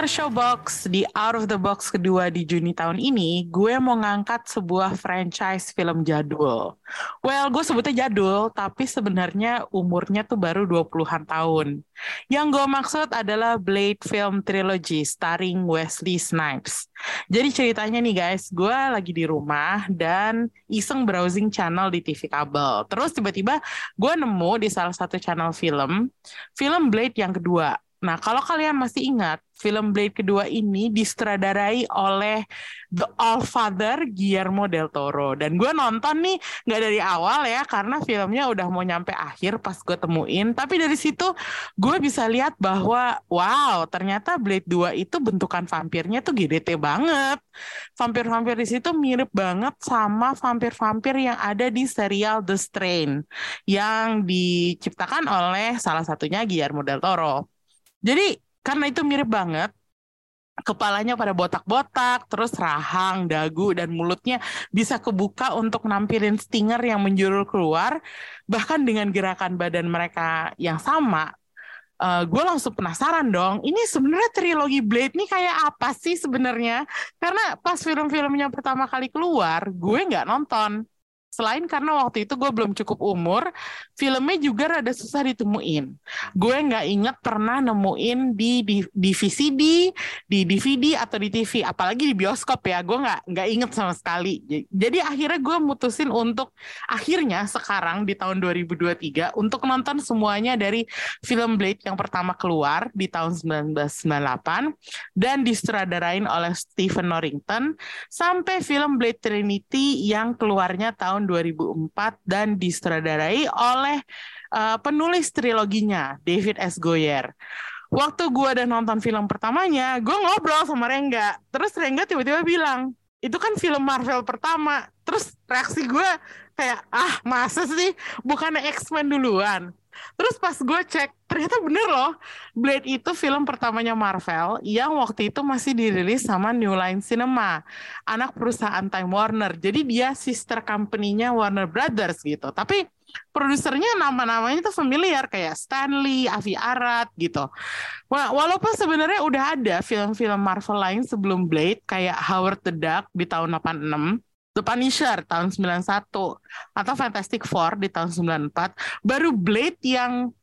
Pendengar Showbox, di Out of the Box kedua di Juni tahun ini, gue mau ngangkat sebuah franchise film jadul. Well, gue sebutnya jadul, tapi sebenarnya umurnya tuh baru 20-an tahun. Yang gue maksud adalah Blade Film Trilogy starring Wesley Snipes. Jadi ceritanya nih guys, gue lagi di rumah dan iseng browsing channel di TV kabel. Terus tiba-tiba gue nemu di salah satu channel film, film Blade yang kedua. Nah, kalau kalian masih ingat, film Blade kedua ini distradarai oleh The All Father Guillermo del Toro. Dan gue nonton nih nggak dari awal ya, karena filmnya udah mau nyampe akhir pas gue temuin. Tapi dari situ gue bisa lihat bahwa, wow, ternyata Blade 2 itu bentukan vampirnya tuh GDT banget. Vampir-vampir di situ mirip banget sama vampir-vampir yang ada di serial The Strain, yang diciptakan oleh salah satunya Guillermo del Toro. Jadi karena itu mirip banget, kepalanya pada botak-botak, terus rahang, dagu, dan mulutnya bisa kebuka untuk nampilin stinger yang menjulur keluar, bahkan dengan gerakan badan mereka yang sama. Uh, gue langsung penasaran dong, ini sebenarnya trilogi Blade nih kayak apa sih sebenarnya? Karena pas film-filmnya pertama kali keluar, gue nggak nonton. Selain karena waktu itu gue belum cukup umur, filmnya juga rada susah ditemuin. Gue nggak inget pernah nemuin di, di di di DVD atau di TV, apalagi di bioskop ya. Gue nggak nggak inget sama sekali. Jadi akhirnya gue mutusin untuk akhirnya sekarang di tahun 2023 untuk nonton semuanya dari film Blade yang pertama keluar di tahun 1998 dan disutradarain oleh Stephen Norrington sampai film Blade Trinity yang keluarnya tahun 2004 dan disutradarai oleh uh, penulis triloginya David S. Goyer. Waktu gue udah nonton film pertamanya, gue ngobrol sama Rengga. Terus Rengga tiba-tiba bilang, itu kan film Marvel pertama. Terus reaksi gue kayak, ah masa sih bukan X-Men duluan. Terus pas gue cek, ternyata bener loh. Blade itu film pertamanya Marvel yang waktu itu masih dirilis sama New Line Cinema, anak perusahaan Time Warner. Jadi dia sister company-nya Warner Brothers gitu. Tapi produsernya nama-namanya tuh familiar kayak Stanley, Avi Arad gitu. Walaupun sebenarnya udah ada film-film Marvel lain sebelum Blade kayak Howard the Duck di tahun 86 The Punisher tahun 91 atau Fantastic Four di tahun 94 baru Blade yang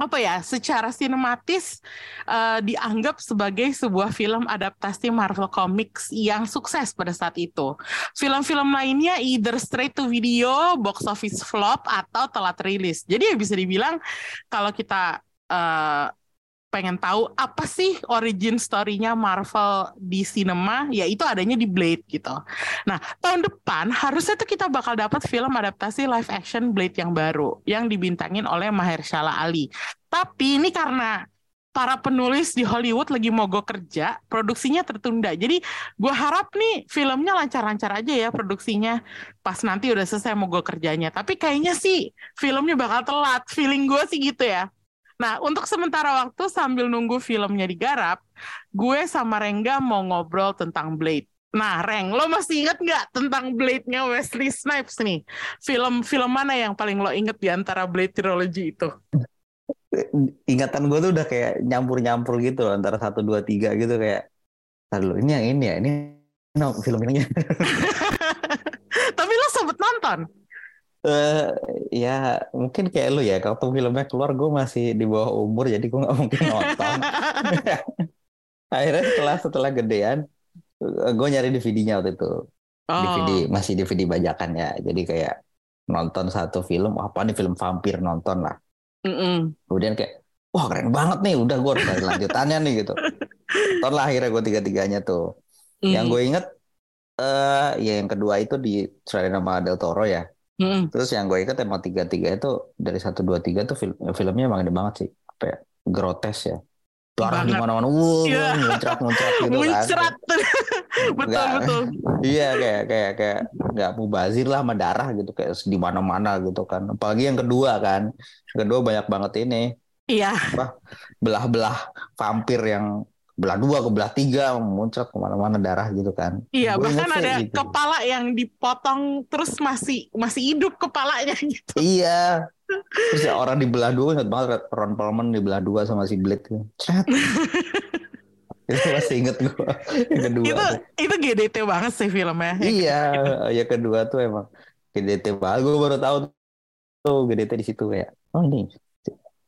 apa ya secara sinematis uh, dianggap sebagai sebuah film adaptasi Marvel Comics yang sukses pada saat itu. Film-film lainnya either straight to video, box office flop atau telat rilis. Jadi ya bisa dibilang kalau kita uh, pengen tahu apa sih origin story-nya Marvel di cinema, ya itu adanya di Blade gitu. Nah, tahun depan harusnya tuh kita bakal dapat film adaptasi live action Blade yang baru yang dibintangin oleh Mahershala Ali. Tapi ini karena para penulis di Hollywood lagi mogok kerja, produksinya tertunda. Jadi gue harap nih filmnya lancar-lancar aja ya produksinya. Pas nanti udah selesai mogok kerjanya. Tapi kayaknya sih filmnya bakal telat. Feeling gue sih gitu ya. Nah, untuk sementara waktu sambil nunggu filmnya digarap, gue sama Rengga mau ngobrol tentang Blade. Nah, Reng, lo masih inget nggak tentang Blade-nya Wesley Snipes nih? Film-film mana yang paling lo inget di antara Blade Trilogy itu? Ingatan gue tuh udah kayak nyampur-nyampur gitu loh, antara satu dua tiga gitu kayak, Lalu ini yang ini ya, ini no, film ini. Tapi lo sempet nonton? Uh, ya mungkin kayak lu ya. Waktu filmnya keluar gue masih di bawah umur jadi gue nggak mungkin nonton. Akhirnya setelah setelah gedean gue nyari DVD-nya waktu itu. Oh. DVD masih DVD bajakan ya. Jadi kayak nonton satu film apa nih film vampir nonton lah. Mm -mm. kemudian kayak wah keren banget nih udah gue harus cari lanjutannya nih gitu. Nonton lah akhirnya gue tiga tiganya tuh mm. yang gue inget uh, ya yang kedua itu di Selain nama Del Toro ya Hmm. Terus yang gue ingat emang tiga tiga itu dari satu dua tiga tuh film filmnya emang gede banget sih, apa ya, grotes ya. Darah di mana-mana, wuh, yeah. muncrat muncrat gitu muncrat. kan. betul gak, betul. Iya kayak kayak kayak nggak mubazir lah sama darah gitu kayak di mana-mana gitu kan. Apalagi yang kedua kan. Kedua banyak banget ini. Iya. Apa belah-belah vampir yang belah dua ke belah tiga muncrat ke mana-mana darah gitu kan. Iya Gua bahkan ada gitu. kepala yang dipotong terus masih masih hidup kepalanya gitu. Iya. Terus ya orang dibelah dua ingat banget Ron Perlman dibelah dua sama si Blade. Chat. itu masih inget gue yang kedua itu itu GDT banget sih filmnya iya ya kedua tuh emang GDT banget gue baru tahu tuh GDT di situ ya oh ini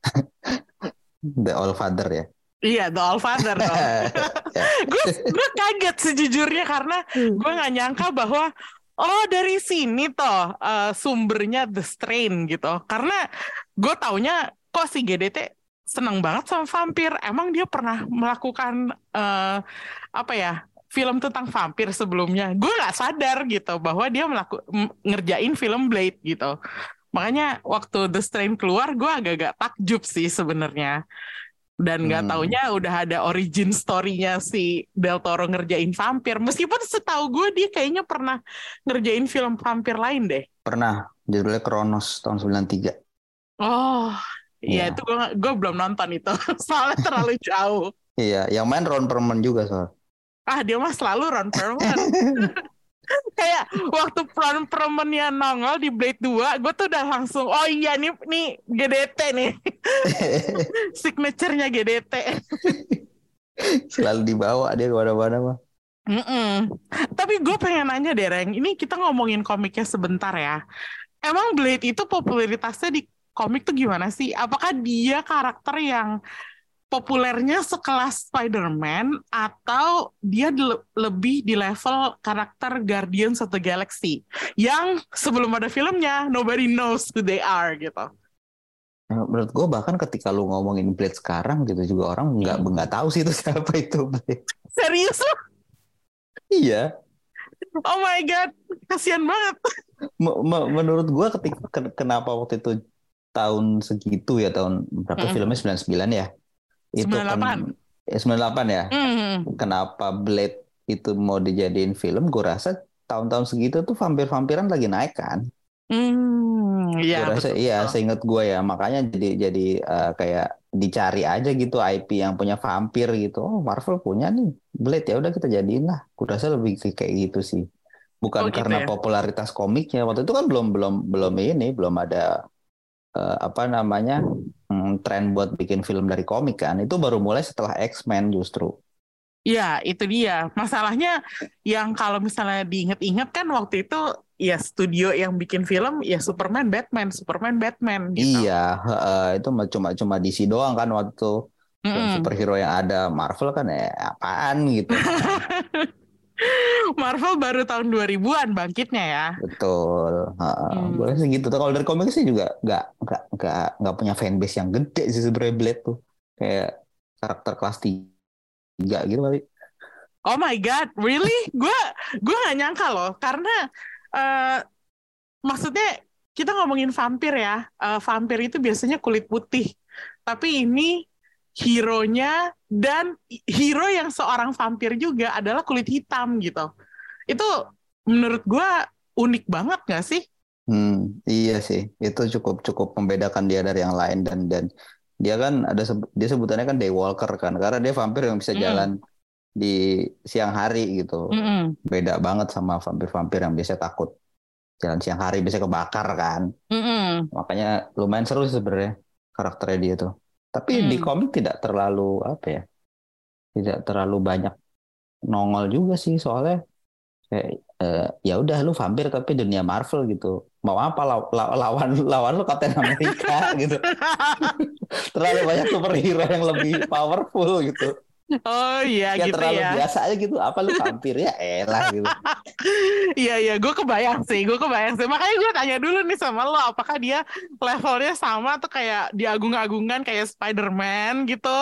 The All Father ya Iya, The All Father dong. gue gue kaget sejujurnya karena gue nggak nyangka bahwa oh dari sini toh uh, sumbernya The Strain gitu. Karena gue taunya kok si GDT seneng banget sama vampir. Emang dia pernah melakukan uh, apa ya film tentang vampir sebelumnya? Gue nggak sadar gitu bahwa dia melaku ngerjain film Blade gitu. Makanya waktu The Strain keluar, gue agak-agak takjub sih sebenarnya. Dan nggak hmm. taunya udah ada origin story-nya si Del Toro ngerjain vampir. Meskipun setahu gue dia kayaknya pernah ngerjain film vampir lain deh. Pernah, judulnya Kronos tahun 93. Oh, Iya, ya. itu gue gue belum nonton itu, soalnya terlalu jauh. Iya, yang main Ron Perlman juga soal. Ah, dia mah selalu Ron Perlman. Kayak waktu Ron Perlman-nya nongol di Blade 2, gue tuh udah langsung, oh iya nih, nih GDT nih. Signature-nya GDT. selalu dibawa dia ke mana-mana mah. Mm -mm. Tapi gue pengen nanya deh, Reng. Ini kita ngomongin komiknya sebentar ya. Emang Blade itu popularitasnya di komik tuh gimana sih? Apakah dia karakter yang populernya sekelas Spider-Man atau dia le lebih di level karakter Guardians of the Galaxy yang sebelum ada filmnya nobody knows who they are gitu. Ya, menurut gue bahkan ketika lu ngomongin Blade sekarang gitu juga orang nggak hmm. nggak tahu sih itu siapa itu Blade. Serius lu? Iya. Oh my god, kasihan banget. Menurut gue ketika kenapa waktu itu tahun segitu ya tahun berapa mm. filmnya 99 ya itu 98. kan ya 98 ya? Mm. kenapa Blade itu mau dijadiin film? Gue rasa tahun-tahun segitu tuh vampir-vampiran lagi naik kan? Mm, iya gue rasa betul, iya seingat gue ya. Makanya jadi jadi uh, kayak dicari aja gitu IP yang punya vampir gitu. Oh Marvel punya nih. Blade ya udah kita jadiin lah. Gue rasa lebih kayak gitu sih. Bukan oh, gitu karena ya? popularitas komiknya. Waktu itu kan belum belum belum ini belum ada uh, apa namanya hmm, tren buat bikin film dari komik kan itu baru mulai setelah X-Men justru. Iya, itu dia. Masalahnya yang kalau misalnya diinget-inget kan waktu itu ya studio yang bikin film ya Superman, Batman, Superman, Batman. Gitu. Iya, uh, itu cuma cuma DC doang kan waktu mm -hmm. superhero yang ada Marvel kan ya apaan gitu. Marvel baru tahun 2000-an bangkitnya ya. Betul. Hmm. Boleh sih gitu. Kalau dari komik sih juga nggak nggak nggak nggak punya fanbase yang gede sih sebenarnya Blade tuh. Kayak karakter kelas tiga gitu kali. Oh my god, really? gue gue nggak nyangka loh, karena uh, maksudnya kita ngomongin vampir ya, uh, vampir itu biasanya kulit putih, tapi ini hero-nya dan hero yang seorang vampir juga adalah kulit hitam gitu. Itu menurut gue unik banget gak sih? Hmm, iya sih, itu cukup cukup membedakan dia dari yang lain dan dan dia kan ada dia sebutannya kan Daywalker kan karena dia vampir yang bisa mm. jalan di siang hari gitu. Mm -mm. Beda banget sama vampir-vampir yang biasa takut jalan siang hari bisa kebakar kan. Mm -mm. Makanya lumayan seru sebenarnya karakternya dia tuh. Tapi hmm. di komik tidak terlalu apa ya? Tidak terlalu banyak nongol juga sih soalnya kayak uh, ya udah lu vampir tapi dunia Marvel gitu. Mau apa law lawan lawan lu Captain Amerika gitu. terlalu banyak superhero yang lebih powerful gitu. Oh iya ya, gitu terlalu ya. biasa aja gitu. Apa lu vampir ya elah gitu. Iya iya, gue kebayang sih, gue kebayang sih. Makanya gue tanya dulu nih sama lo, apakah dia levelnya sama atau kayak diagung-agungan kayak Spider-Man gitu,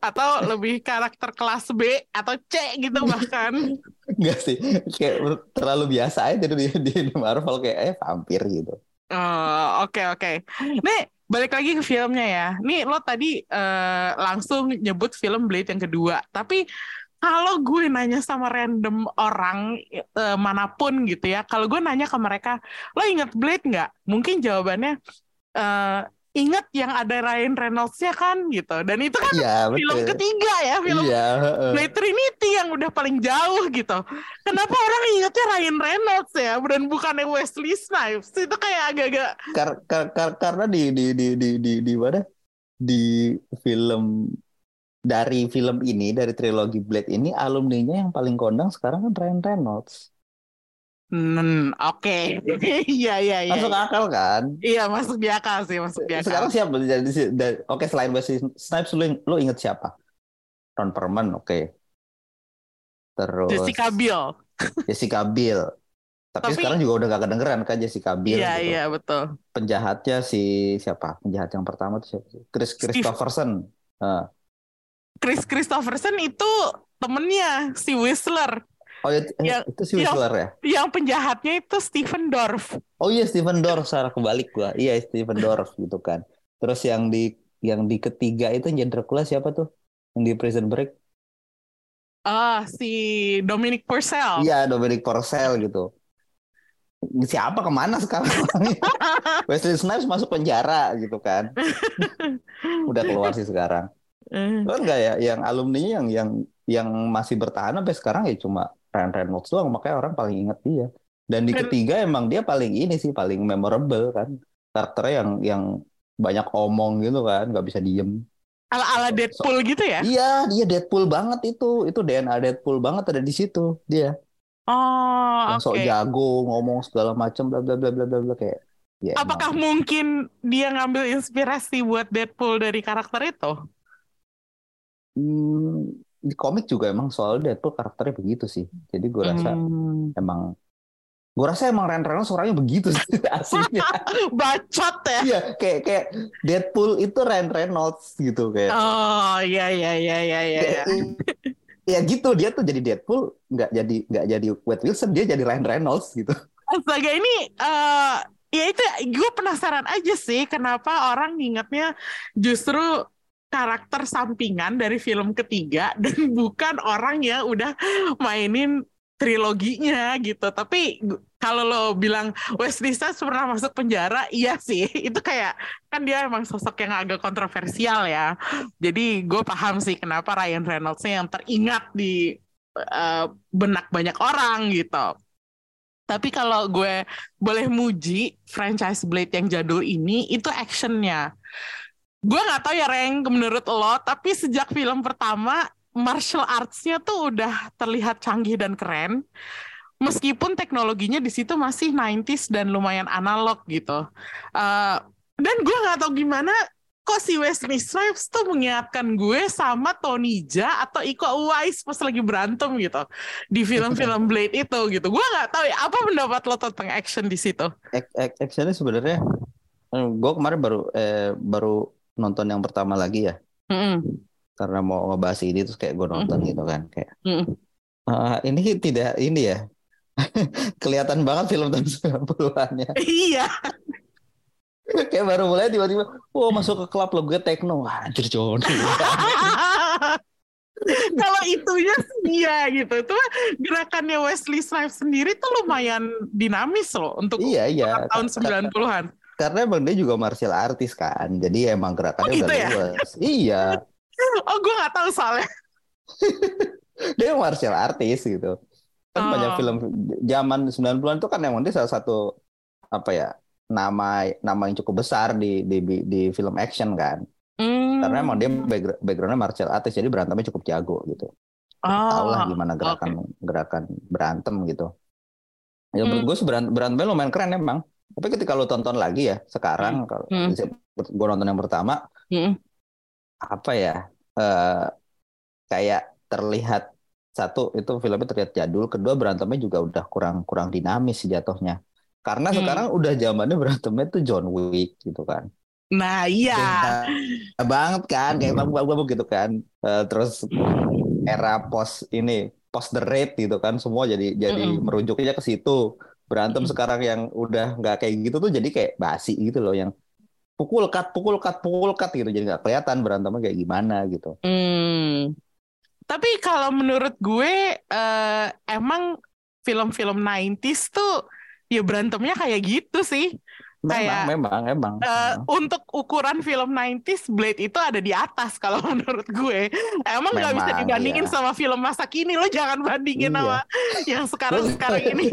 atau lebih karakter kelas B atau C gitu bahkan. Enggak sih, kayak terlalu biasa aja di, di Marvel kayak eh vampir gitu. Oh oke okay, oke. Okay. Nih balik lagi ke filmnya ya. Nih lo tadi uh, langsung nyebut film Blade yang kedua, tapi kalau gue nanya sama random orang uh, mana pun gitu ya, kalau gue nanya ke mereka, lo inget Blade nggak? Mungkin jawabannya uh, inget yang ada Ryan Reynolds-nya kan gitu. Dan itu kan ya, film ketiga ya, film ya, uh. Blade Trinity yang udah paling jauh gitu. Kenapa orang ingetnya Ryan Reynolds ya, dan bukannya Wesley Snipes? Itu kayak agak-agak kar kar kar karena di di di di di di mana? Di film dari film ini dari trilogi Blade ini alumninya yang paling kondang sekarang kan Ryan Reynolds. Hmm, oke. Okay. Iya, iya, iya. Masuk iya. akal kan? Iya, masuk di akal sih, masuk di akal. Sekarang siapa jadi oke selain Wesley Snipes lu lu inget siapa? Ron Perlman, oke. Okay. Terus Jessica Biel. Jessica Biel. Tapi, Tapi sekarang juga udah gak kedengeran kan Jessica Biel Iya, gitu. iya, betul. Penjahatnya si siapa? Penjahat yang pertama tuh siapa? Chris Christopherson. Uh. Chris Christopherson itu temennya si Whistler. Oh ya, yang, itu si Whistler ya? Yang penjahatnya itu Stephen Dorff. Oh iya Stephen Dorff, salah kebalik gua. Iya Stephen Dorff gitu kan. Terus yang di yang di ketiga itu yang Dracula siapa tuh? Yang di Prison Break? Ah, si Dominic Purcell. Iya, Dominic Purcell gitu. Siapa ke mana sekarang? Wesley Snipes masuk penjara gitu kan. Udah keluar sih sekarang. Kan enggak ya yang alumni yang yang yang masih bertahan sampai sekarang ya cuma Ryan Reynolds doang makanya orang paling inget dia. Dan di ketiga emang dia paling ini sih paling memorable kan. Karakternya yang yang banyak omong gitu kan, nggak bisa diem. Ala-ala Deadpool so, gitu ya? Iya, dia Deadpool banget itu. Itu DNA Deadpool banget ada di situ dia. Oh, yang sok jago ngomong segala macam bla bla bla bla bla kayak ya, Apakah emang. mungkin dia ngambil inspirasi buat Deadpool dari karakter itu? Hmm, di komik juga emang soal Deadpool karakternya begitu sih. Jadi gue rasa hmm. emang gue rasa emang Ryan Reynolds suaranya begitu sih aslinya. Bacot ya. Iya, kayak kayak Deadpool itu Ryan Reynolds gitu kayak. Oh, iya iya iya iya iya. ya gitu dia tuh jadi Deadpool nggak jadi nggak jadi Wade Wilson dia jadi Ryan Reynolds gitu. Astaga ini uh, ya itu gue penasaran aja sih kenapa orang ingatnya justru karakter sampingan dari film ketiga dan bukan orang yang udah mainin triloginya gitu. Tapi kalau lo bilang Wesley Snipes pernah masuk penjara, iya sih. Itu kayak kan dia emang sosok yang agak kontroversial ya. Jadi gue paham sih kenapa Ryan Reynolds yang teringat di uh, benak banyak orang gitu. Tapi kalau gue boleh muji franchise Blade yang jadul ini, itu actionnya gue nggak tahu ya Reng menurut lo tapi sejak film pertama martial arts-nya tuh udah terlihat canggih dan keren meskipun teknologinya di situ masih 90s dan lumayan analog gitu uh, dan gue nggak tahu gimana kok si Wesley Snipes tuh mengingatkan gue sama Tony Jaa atau Iko Uwais pas lagi berantem gitu di film-film Blade itu gitu. Gue nggak tahu ya apa pendapat lo tentang action di situ. Actionnya sebenarnya gue kemarin baru eh, baru nonton yang pertama lagi ya. Mm Karena mau ngebahas ini terus kayak gue nonton mm gitu kan kayak. Mm uh, ini tidak ini ya. Kelihatan banget film tahun 90-an ya. Iya. kayak baru mulai tiba-tiba, wow masuk ke klub lo gue techno, anjir John. Kalau itunya sih ya gitu. Itu gerakannya Wesley Snipes sendiri tuh lumayan dinamis loh untuk iya, iya. tahun 90-an karena emang dia juga martial artis kan jadi emang gerakannya oh, gitu udah ya? luas iya oh gue nggak tahu soalnya dia martial artis gitu kan oh. banyak film zaman 90-an itu kan emang dia salah satu apa ya nama nama yang cukup besar di di di film action kan mm. karena emang dia backgroundnya martial artis jadi berantemnya cukup jago gitu oh. tahu lah gimana gerakan okay. gerakan berantem gitu ya menurut mm. gue berantemnya lumayan keren emang tapi ketika lo tonton lagi ya sekarang hmm. kalau hmm. gue nonton yang pertama, hmm. apa ya uh, kayak terlihat satu itu filmnya terlihat jadul, kedua berantemnya juga udah kurang kurang dinamis jatuhnya. Karena hmm. sekarang udah zamannya berantemnya tuh John Wick gitu kan. Nah iya. Nah, banget kan kayak babu-babu gitu kan. Uh, terus era post ini post the raid gitu kan semua jadi jadi mm -mm. merujuknya ke situ berantem hmm. sekarang yang udah nggak kayak gitu tuh jadi kayak basi gitu loh yang pukul cut pukul cut pukul cut gitu jadi nggak kelihatan berantemnya kayak gimana gitu hmm. Tapi kalau menurut gue uh, emang film-film 90s tuh ya berantemnya kayak gitu sih. Memang, kayak memang, memang. Uh, untuk ukuran film 90s, Blade itu ada di atas kalau menurut gue. Emang nggak bisa dibandingin iya. sama film masa kini. Lo jangan bandingin iya. sama yang sekarang-sekarang ini.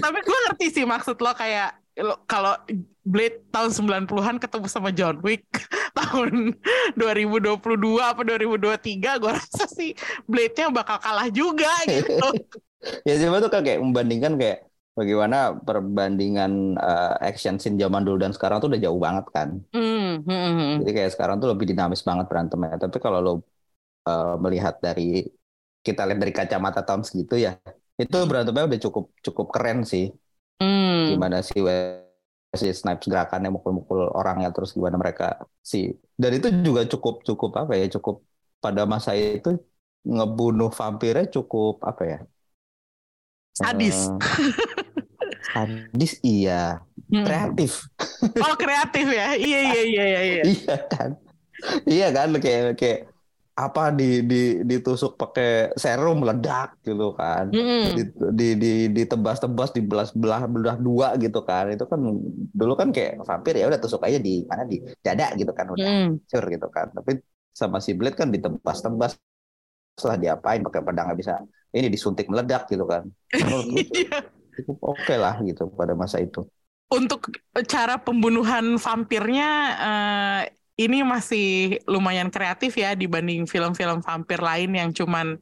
Tapi gue ngerti sih maksud lo kayak kalau Blade tahun 90-an ketemu sama John Wick tahun 2022 apa 2023 gue rasa sih Blade-nya bakal kalah juga gitu. ya siapa tuh kayak membandingkan kayak bagaimana perbandingan uh, action scene zaman dulu dan sekarang tuh udah jauh banget kan. Mm, hmm, Jadi kayak sekarang tuh lebih dinamis banget berantemnya. Tapi kalau lo uh, melihat dari kita lihat dari kacamata tahun segitu ya, itu hmm. berantemnya udah cukup cukup keren sih. Mm. Gimana sih Wesley Snipes gerakannya mukul-mukul orangnya terus gimana mereka sih. Dan itu juga cukup cukup apa ya cukup pada masa itu ngebunuh vampirnya cukup apa ya sadis uh, sadis iya hmm. kreatif oh kreatif ya iya iya iya iya iya, iya kan iya kan kayak kayak apa di di ditusuk pakai serum meledak gitu kan mm. di, di di ditebas-tebas dibelah-belah belah dua gitu kan itu kan dulu kan kayak vampir ya udah tusuk aja di mana di dada gitu kan udah mm. cur gitu kan tapi sama si Blade kan ditebas-tebas setelah diapain pakai pedang nggak bisa ini disuntik meledak gitu kan iya. cukup oke okay lah gitu pada masa itu untuk cara pembunuhan vampirnya uh, ini masih lumayan kreatif ya dibanding film-film vampir lain yang cuman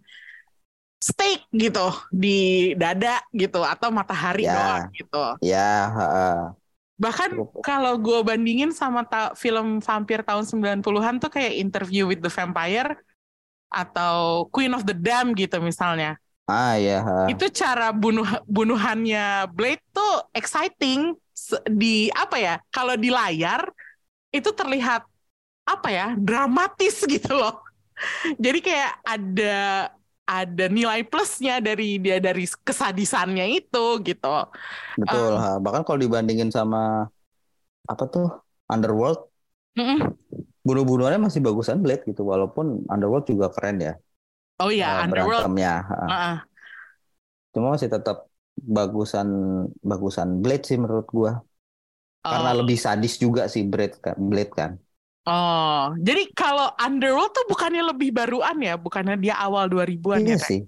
steak gitu di dada gitu atau matahari ya, doang gitu. Ya. Uh, Bahkan kalau gue bandingin sama ta film vampir tahun 90-an tuh kayak Interview with the Vampire atau Queen of the Dam gitu misalnya. Ah ya. Itu cara bunuh bunuhannya Blade tuh exciting di apa ya? Kalau di layar itu terlihat apa ya? dramatis gitu loh. Jadi kayak ada ada nilai plusnya dari dia dari kesadisannya itu gitu. Betul, um, bahkan kalau dibandingin sama apa tuh Underworld, mm -mm bunuh-bunuhannya masih bagusan Blade gitu walaupun Underworld juga keren ya. Oh iya, uh, Underworld. Uh. Uh. Cuma masih tetap bagusan bagusan Blade sih menurut gua. Oh. Karena lebih sadis juga sih Blade kan, Blade kan. Oh, jadi kalau Underworld tuh bukannya lebih baruan ya, bukannya dia awal 2000-an iya ya? sih.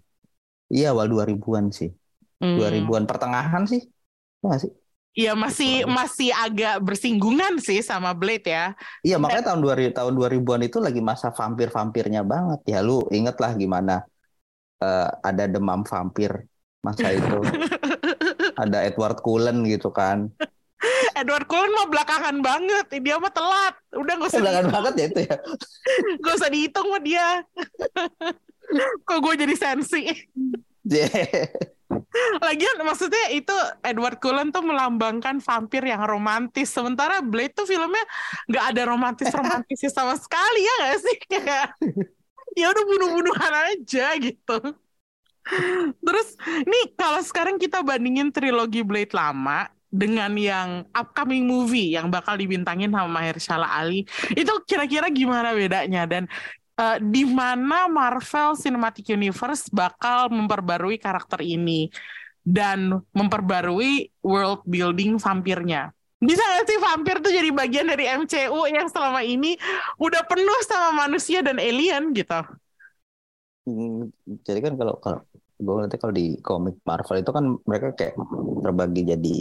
Iya, awal 2000-an sih. Hmm. 2000-an pertengahan sih. Ya sih? Iya masih masih agak bersinggungan sih sama Blade ya. Iya makanya tahun 2000 tahun 2000-an itu lagi masa vampir-vampirnya banget ya. Lu inget lah gimana uh, ada demam vampir masa itu. ada Edward Cullen gitu kan. Edward Cullen mah belakangan banget. Dia mah telat. Udah gak usah Belakangan banget ya itu ya. gak usah dihitung mah dia. Kok gue jadi sensi. Yeah. Lagian maksudnya itu Edward Cullen tuh melambangkan vampir yang romantis. Sementara Blade tuh filmnya nggak ada romantis-romantisnya sama sekali ya nggak sih? Kayak ya udah bunuh-bunuhan aja gitu. Terus nih kalau sekarang kita bandingin trilogi Blade lama dengan yang upcoming movie yang bakal dibintangin sama Mahershala Ali, itu kira-kira gimana bedanya dan uh, di mana Marvel Cinematic Universe bakal memperbarui karakter ini dan memperbarui world building vampirnya. Bisa gak sih vampir tuh jadi bagian dari MCU yang selama ini udah penuh sama manusia dan alien gitu? Hmm, jadi kan kalau kalau gue kalau di komik Marvel itu kan mereka kayak terbagi jadi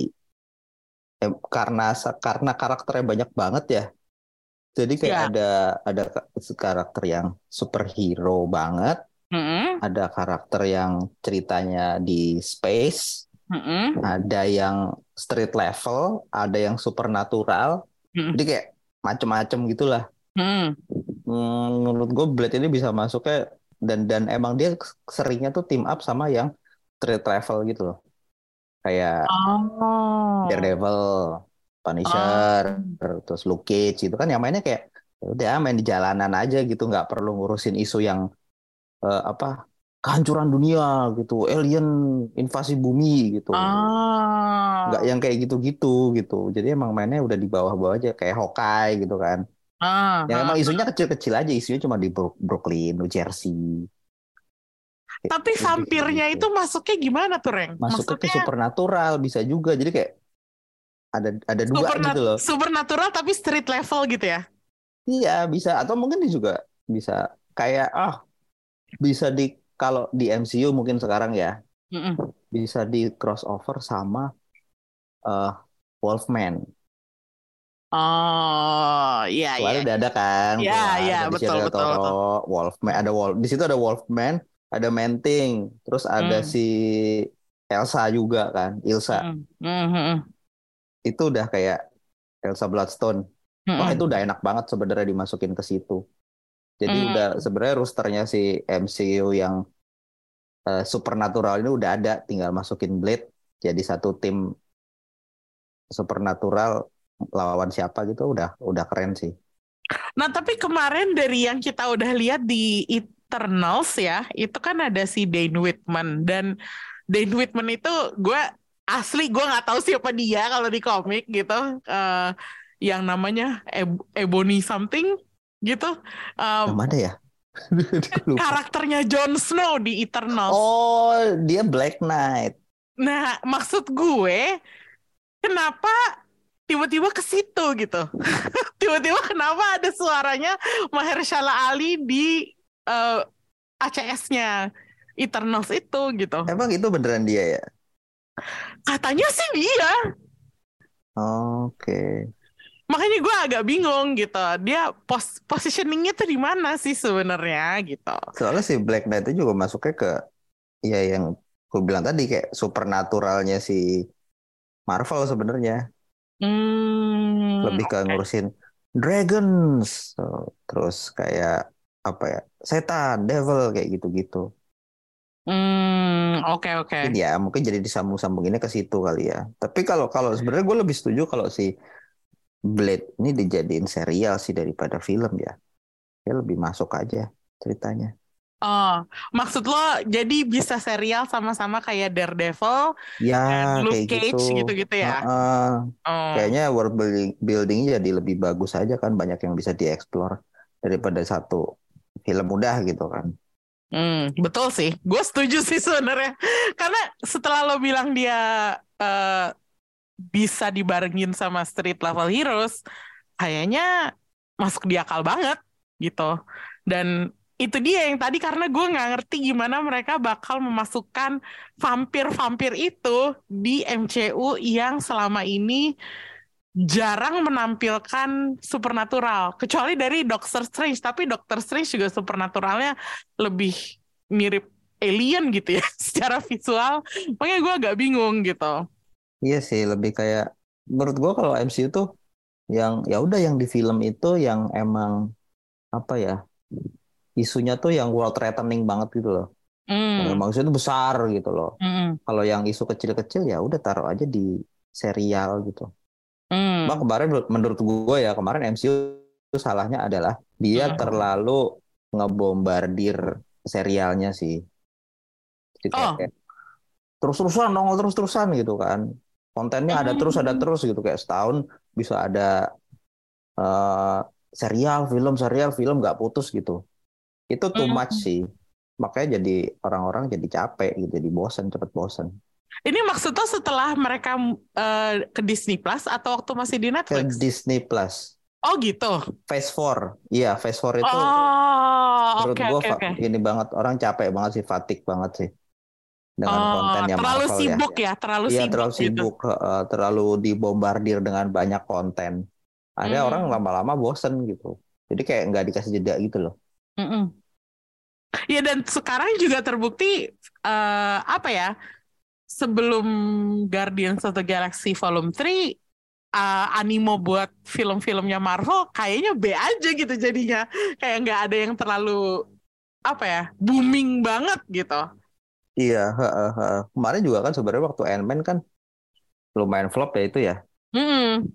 eh, karena karena karakternya banyak banget ya jadi kayak yeah. ada ada karakter yang superhero banget, mm-hmm. ada karakter yang ceritanya di space, mm-hmm. ada yang street level, ada yang supernatural. Mm-hmm. Jadi kayak macem-macem gitulah. Mm-hmm. Hmm, menurut gue Blade ini bisa masuknya dan dan emang dia seringnya tuh team up sama yang street level gitu loh. Kayak oh. Daredevil, Punisher, oh. terus Luke Cage itu kan yang mainnya kayak ya udah main di jalanan aja gitu, nggak perlu ngurusin isu yang uh, apa kehancuran dunia gitu, alien invasi bumi gitu, oh. nggak yang kayak gitu-gitu gitu. Jadi emang mainnya udah di bawah-bawah aja kayak Hawkeye gitu kan. Ah, yang ah, emang isunya kecil-kecil aja, isunya cuma di Brooklyn, New Jersey. Tapi vampirnya gitu. itu masuknya gimana tuh, Reng? Masuknya Maksudnya... ke supernatural bisa juga. Jadi kayak ada ada dua Supernat gitu loh. Supernatural tapi street level gitu ya? Iya, bisa atau mungkin juga bisa kayak ah oh, bisa di kalau di MCU mungkin sekarang ya. Mm -mm. Bisa di crossover sama uh, Wolfman. Oh, iya iya. udah ada kan? Iya, iya, betul, betul, betul. Wolfman, ada Wolf. Di situ ada Wolfman, ada Menting, terus ada hmm. si Elsa juga kan, Ilsa. Hmm. Hmm. hmm, hmm. Itu udah kayak Elsa Bloodstone. Hmm. Wah, itu udah enak banget sebenarnya dimasukin ke situ. Jadi hmm. udah sebenarnya rosternya si MCU yang uh, supernatural ini udah ada, tinggal masukin Blade jadi satu tim supernatural lawan siapa gitu udah udah keren sih. Nah, tapi kemarin dari yang kita udah lihat di Eternals ya, itu kan ada si Dane Whitman dan Dane Whitman itu gue asli gue nggak tahu siapa dia kalau di komik gitu, uh, yang namanya Eb Ebony something gitu. Um, yang mana ya? karakternya Jon Snow di Eternals. Oh, dia Black Knight. Nah, maksud gue, kenapa tiba-tiba ke situ gitu? tiba-tiba kenapa ada suaranya Mahershala Ali di uh, eh, ACS-nya Eternals itu gitu. Emang itu beneran dia ya? Katanya sih dia. Oke. Okay. Makanya gue agak bingung gitu. Dia pos positioningnya tuh di mana sih sebenarnya gitu. Soalnya si Black Knight itu juga masuknya ke ya yang gue bilang tadi kayak supernaturalnya si Marvel sebenarnya. Hmm, Lebih ke ngurusin dragons, terus kayak apa ya setan, devil kayak gitu-gitu. Hmm, oke okay, oke. Okay. Ya mungkin jadi disambung-sambunginnya ke situ kali ya. Tapi kalau kalau sebenarnya gue lebih setuju kalau si Blade ini dijadiin serial sih daripada film ya. Ya lebih masuk aja ceritanya. Oh, maksud lo jadi bisa serial sama-sama kayak Daredevil ya, dan Luke kayak Cage gitu. gitu-gitu ya? Uh, uh, oh. Kayaknya world building buildingnya jadi lebih bagus aja kan, banyak yang bisa dieksplor daripada satu film mudah gitu kan. Hmm, betul sih. Gue setuju sih sebenarnya. Karena setelah lo bilang dia uh, bisa dibarengin sama street level heroes, kayaknya masuk di akal banget gitu. Dan itu dia yang tadi karena gue nggak ngerti gimana mereka bakal memasukkan vampir-vampir itu di MCU yang selama ini jarang menampilkan supernatural kecuali dari Doctor Strange tapi Doctor Strange juga supernaturalnya lebih mirip alien gitu ya secara visual. Makanya gue agak bingung gitu. Iya sih lebih kayak menurut gue kalau MCU tuh yang ya udah yang di film itu yang emang apa ya isunya tuh yang world threatening banget gitu loh. Mm. maksudnya itu besar gitu loh. Mm. kalau yang isu kecil-kecil ya udah taruh aja di serial gitu Hmm. Bang kemarin menurut gue ya kemarin MCU salahnya adalah dia hmm. terlalu ngebombardir serialnya sih. Jadi oh. kayak terus-terusan nongol terus-terusan gitu kan. Kontennya ada terus ada hmm. terus gitu kayak setahun bisa ada uh, serial, film, serial, film nggak putus gitu. Itu too much sih. Makanya jadi orang-orang jadi capek gitu, jadi bosan, cepet bosan. Ini maksudnya setelah mereka uh, ke Disney Plus atau waktu masih di Netflix? Ke Disney Plus. Oh gitu. Phase 4. Iya, Phase 4 itu oh, menurut okay, gue okay, okay. ini banget orang capek banget sih, fatik banget sih. Dengan oh, kontennya terlalu Marvel sibuk ya, ya terlalu iya, sibuk. terlalu sibuk, gitu. uh, terlalu dibombardir dengan banyak konten. Ada hmm. orang lama-lama bosen gitu. Jadi kayak nggak dikasih jeda gitu loh. Mm -mm. Ya dan sekarang juga terbukti uh, apa ya? Sebelum Guardians of the Galaxy Volume 3 uh, animo buat film-filmnya Marvel kayaknya B aja gitu jadinya kayak nggak ada yang terlalu apa ya booming banget gitu iya ha, ha. kemarin juga kan sebenarnya waktu Ant-Man kan lumayan flop ya itu ya hmm.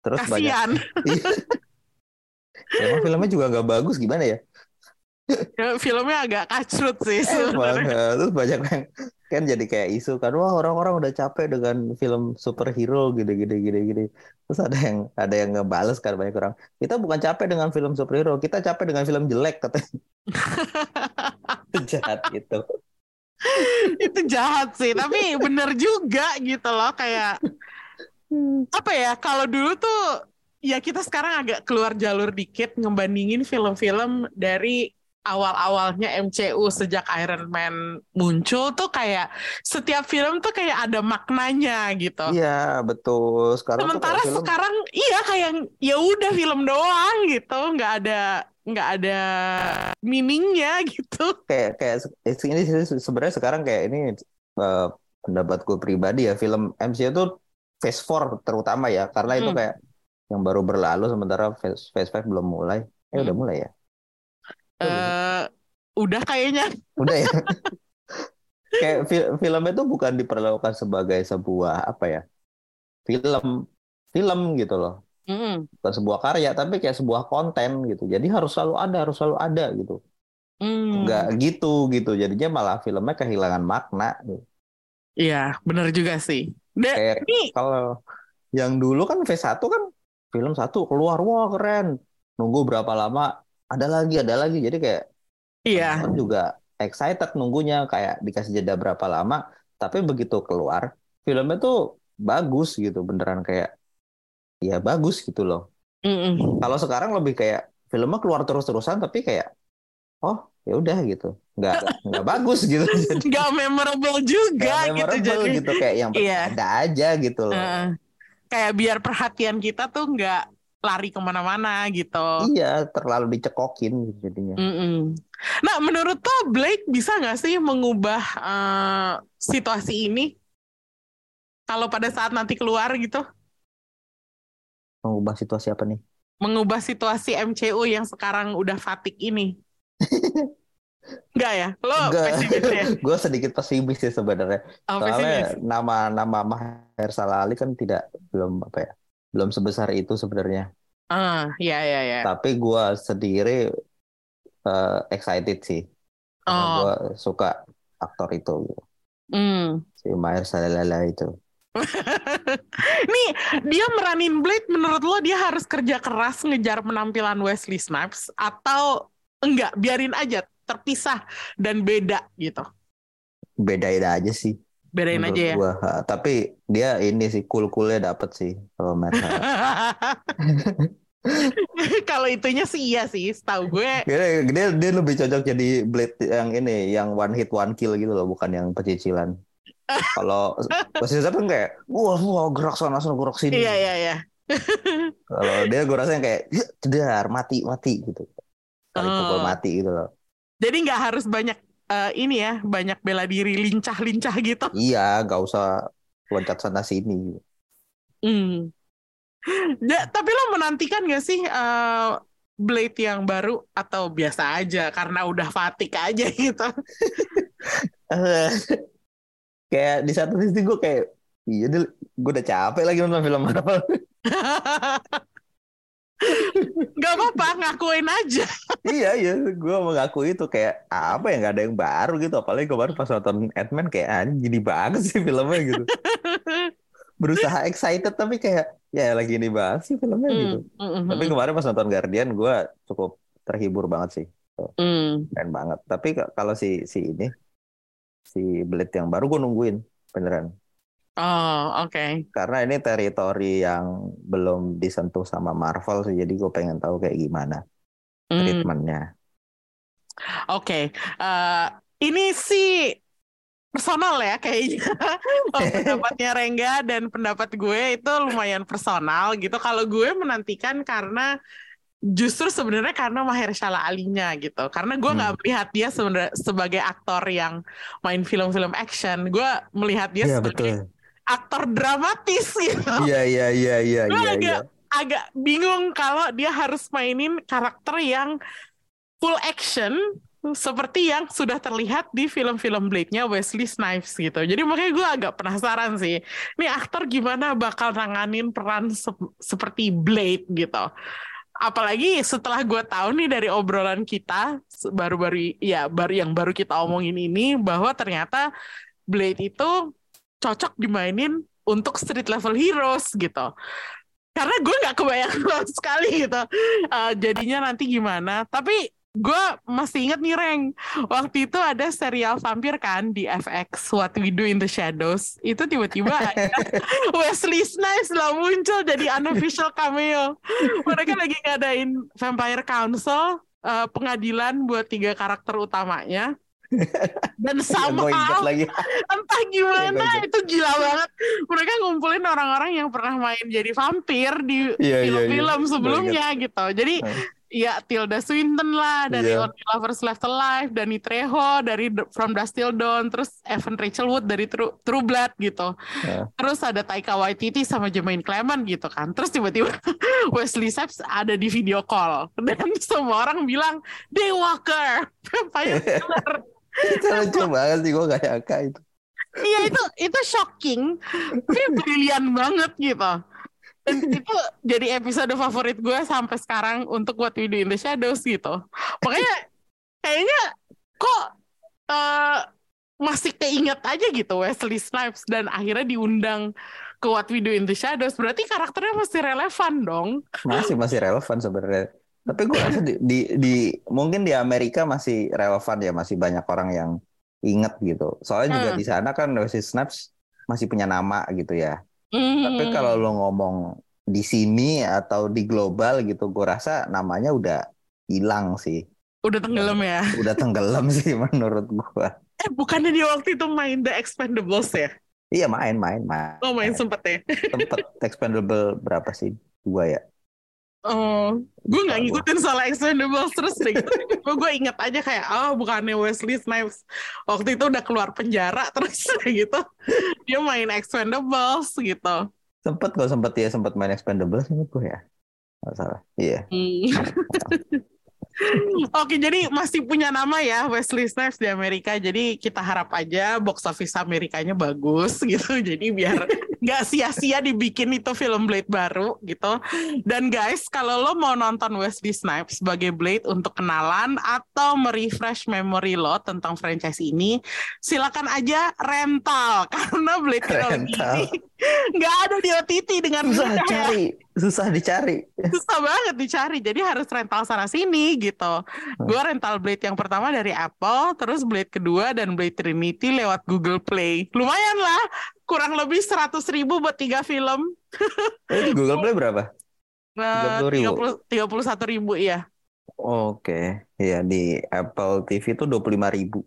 terus Kasian. banyak ya, emang filmnya juga nggak bagus gimana ya ya, filmnya agak kacrut sih sebenarnya. terus banyak yang kan jadi kayak isu kan wah orang-orang udah capek dengan film superhero gitu gitu gitu gitu terus ada yang ada yang ngebales kan banyak orang kita bukan capek dengan film superhero kita capek dengan film jelek katanya. Jahat gitu. Itu jahat sih tapi bener juga gitu loh kayak apa ya kalau dulu tuh ya kita sekarang agak keluar jalur dikit ngebandingin film-film dari awal-awalnya MCU sejak Iron Man muncul tuh kayak setiap film tuh kayak ada maknanya gitu. Iya betul. Sekarang sementara film... sekarang iya kayak ya udah film doang gitu, nggak ada nggak ada meaningnya gitu. Kayak kayak ini sebenarnya sekarang kayak ini uh, pendapatku pribadi ya film MCU tuh Phase 4 terutama ya karena hmm. itu kayak yang baru berlalu sementara Phase Phase 5 belum mulai. Eh hmm. udah mulai ya? Uh, udah kayaknya. Udah ya. Kayak fil film itu bukan diperlakukan sebagai sebuah apa ya? Film, film gitu loh. Mm. Bukan sebuah karya, tapi kayak sebuah konten gitu. Jadi harus selalu ada, harus selalu ada gitu. Mm. Enggak gitu gitu. Jadinya malah filmnya kehilangan makna. Gitu. Iya, benar juga sih. De kayak kalau yang dulu kan V1 kan film satu keluar wah keren. Nunggu berapa lama ada lagi ada lagi. Jadi kayak iya. juga excited nunggunya kayak dikasih jeda berapa lama. Tapi begitu keluar filmnya tuh bagus gitu beneran kayak ya bagus gitu loh. Mm -mm. kalau sekarang lebih kayak filmnya keluar terus-terusan tapi kayak oh ya udah gitu. Nggak nggak bagus gitu. Nggak memorable juga gak gitu jadi gitu kayak yang iya. ada aja gitu loh. Uh, kayak biar perhatian kita tuh nggak lari ke mana-mana gitu. Iya, terlalu dicekokin jadinya. Mm -mm. Nah, menurut lo Blake bisa nggak sih mengubah uh, situasi ini? Kalau pada saat nanti keluar gitu? Mengubah situasi apa nih? Mengubah situasi MCU yang sekarang udah fatik ini. Enggak ya? Lo pesimis ya? gue sedikit pesimis sih sebenarnya. Oh, Soalnya pesimis. nama nama Mahershala Ali kan tidak belum apa ya? Belum sebesar itu sebenarnya. Ah, ya ya ya. Tapi gue sendiri uh, excited sih. Karena oh. gue suka aktor itu. Mm. Si Maher Salalala itu. Nih, dia meranin Blade menurut lo dia harus kerja keras ngejar penampilan Wesley Snipes atau enggak, biarin aja terpisah dan beda gitu. Bedain aja sih bedain aja ya. Gua. Tapi dia ini sih cool-coolnya dapet sih kalau mereka. kalau itunya sih iya sih, setahu gue. Dia, dia, dia lebih cocok jadi blade yang ini, yang one hit one kill gitu loh, bukan yang pecicilan. kalau pasti siapa kayak, wah, wah gerak sana sana gerak sini. Iya iya iya. kalau dia gue rasanya kayak, cedar mati mati gitu. Kali oh. pukul mati gitu loh. Jadi nggak harus banyak uh, ini ya banyak bela diri lincah-lincah gitu. Iya, nggak usah loncat sana sini. Hmm. Ya, tapi lo menantikan gak sih uh, Blade yang baru atau biasa aja karena udah fatik aja gitu? kayak di satu sisi gue kayak iya gue udah capek lagi nonton film Marvel. Gak apa-apa, ngakuin aja. iya, iya. Gue mengaku itu kayak apa ya, gak ada yang baru gitu. Apalagi kemarin pas nonton Ant-Man kayak ah, gini banget sih filmnya gitu. Berusaha excited tapi kayak ya lagi ini banget sih filmnya mm, gitu. Mm, mm, tapi kemarin pas nonton Guardian gue cukup terhibur banget sih. Mm. Keren banget. Tapi kalau si si ini si Blade yang baru gue nungguin beneran. Oh, oke. Okay. Karena ini teritori yang belum disentuh sama Marvel sih, jadi gue pengen tahu kayak gimana mm. treatmentnya. Oke, okay. uh, eh, ini sih personal ya kayaknya. pendapatnya Rengga dan pendapat gue itu lumayan personal gitu. Kalau gue menantikan karena justru sebenarnya karena Mahershala Alinya gitu. Karena gue nggak hmm. melihat dia sebenarnya sebagai aktor yang main film-film action. Gue melihat dia ya, sebagai betul aktor dramatis gitu. Iya iya iya iya iya. Agak ya. agak bingung kalau dia harus mainin karakter yang full action seperti yang sudah terlihat di film-film Blade-nya Wesley Snipes gitu. Jadi makanya gue agak penasaran sih. Nih aktor gimana bakal nanganin peran se seperti Blade gitu. Apalagi setelah gue tahu nih dari obrolan kita baru-baru ya baru yang baru kita omongin ini bahwa ternyata Blade itu cocok dimainin untuk street level heroes gitu. Karena gue nggak kebayang sama sekali gitu. Uh, jadinya nanti gimana? Tapi gue masih inget nih Reng. Waktu itu ada serial vampir kan di FX What We Do in the Shadows. Itu tiba-tiba Wesley Snipes lah muncul jadi unofficial cameo. Mereka lagi ngadain Vampire Council uh, pengadilan buat tiga karakter utamanya dan sama lagi. entah gimana ya, itu gila banget mereka ngumpulin orang-orang yang pernah main jadi vampir di iya, iya, film-film yeah, yeah, sebelumnya gitu jadi ya Tilda Swinton lah dari yeah. Only Lovers Left Alive, Danny Trejo dari From Dusk Till Dawn, terus Evan Rachel Wood dari True, True Blood gitu. Yeah. Terus ada Taika Waititi sama Jermaine Clement gitu kan. Terus tiba-tiba Wesley Snipes ada di video call dan semua orang bilang Daywalker, Vampire Killer itu lucu banget sih gue gak nyangka itu. Iya itu itu shocking. Tapi brilian banget gitu. Dan itu jadi episode favorit gue sampai sekarang untuk What We Do in the Shadows gitu. Makanya kayaknya kok uh, masih keinget aja gitu Wesley Snipes dan akhirnya diundang ke What We Do in the Shadows. Berarti karakternya masih relevan dong. Masih masih relevan sebenarnya tapi gue rasa di, di, di mungkin di Amerika masih relevan ya, masih banyak orang yang inget gitu. Soalnya hmm. juga di sana kan Wesley Snipes masih punya nama gitu ya. Hmm. Tapi kalau lo ngomong di sini atau di global gitu, gue rasa namanya udah hilang sih. Udah tenggelam ya? Udah tenggelam sih menurut gue. Eh bukannya dia waktu itu main The Expendables ya? Iya main, main, main. Oh main sempet ya? Sempet Expendable berapa sih? Dua ya? Oh, gue nggak ngikutin soal Expendables terus deh gitu. gue inget aja kayak, oh bukannya Wesley Snipes waktu itu udah keluar penjara terus gitu. Dia main Expendables gitu. Sempet kok sempet ya sempet main Expendables ini gue ya. Gak salah. Iya. Hmm. Oke, jadi masih punya nama ya Wesley Snipes di Amerika. Jadi kita harap aja box office Amerikanya bagus gitu. Jadi biar nggak sia-sia dibikin itu film Blade baru gitu. Dan guys, kalau lo mau nonton Wesley Snipes sebagai Blade untuk kenalan atau merefresh memory lo tentang franchise ini, silakan aja rental karena Blade rental. ini nggak ada di OTT dengan mudah. cari, susah dicari. Susah banget dicari. Jadi harus rental sana sini gitu. Hmm. Gue rental Blade yang pertama dari Apple, terus Blade kedua dan Blade Trinity lewat Google Play. Lumayan lah kurang lebih seratus ribu buat tiga film. Eh, Google Play berapa? Tiga puluh tiga puluh satu ribu ya. Oke, ya di Apple TV itu dua puluh lima ribu.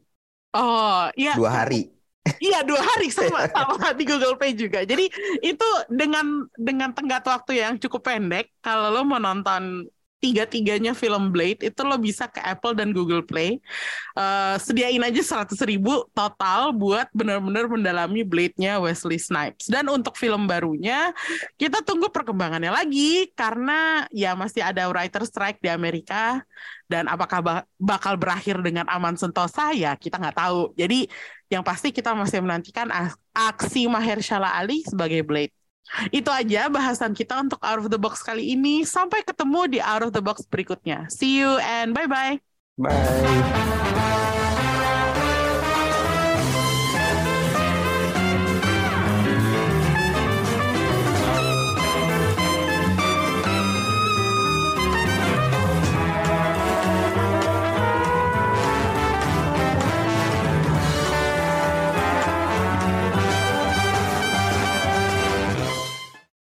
Oh, iya. Dua hari. Iya dua hari sama sama di Google Play juga. Jadi itu dengan dengan tenggat waktu yang cukup pendek. Kalau lo mau nonton tiga-tiganya film Blade itu lo bisa ke Apple dan Google Play. Uh, sediain aja 100 ribu total buat benar-benar mendalami Blade-nya Wesley Snipes. Dan untuk film barunya kita tunggu perkembangannya lagi karena ya masih ada writer strike di Amerika dan apakah bakal berakhir dengan aman sentosa ya kita nggak tahu. Jadi yang pasti kita masih menantikan aksi Mahershala Ali sebagai Blade. Itu aja bahasan kita untuk Out of the Box kali ini. Sampai ketemu di Out of the Box berikutnya. See you and bye-bye. Bye.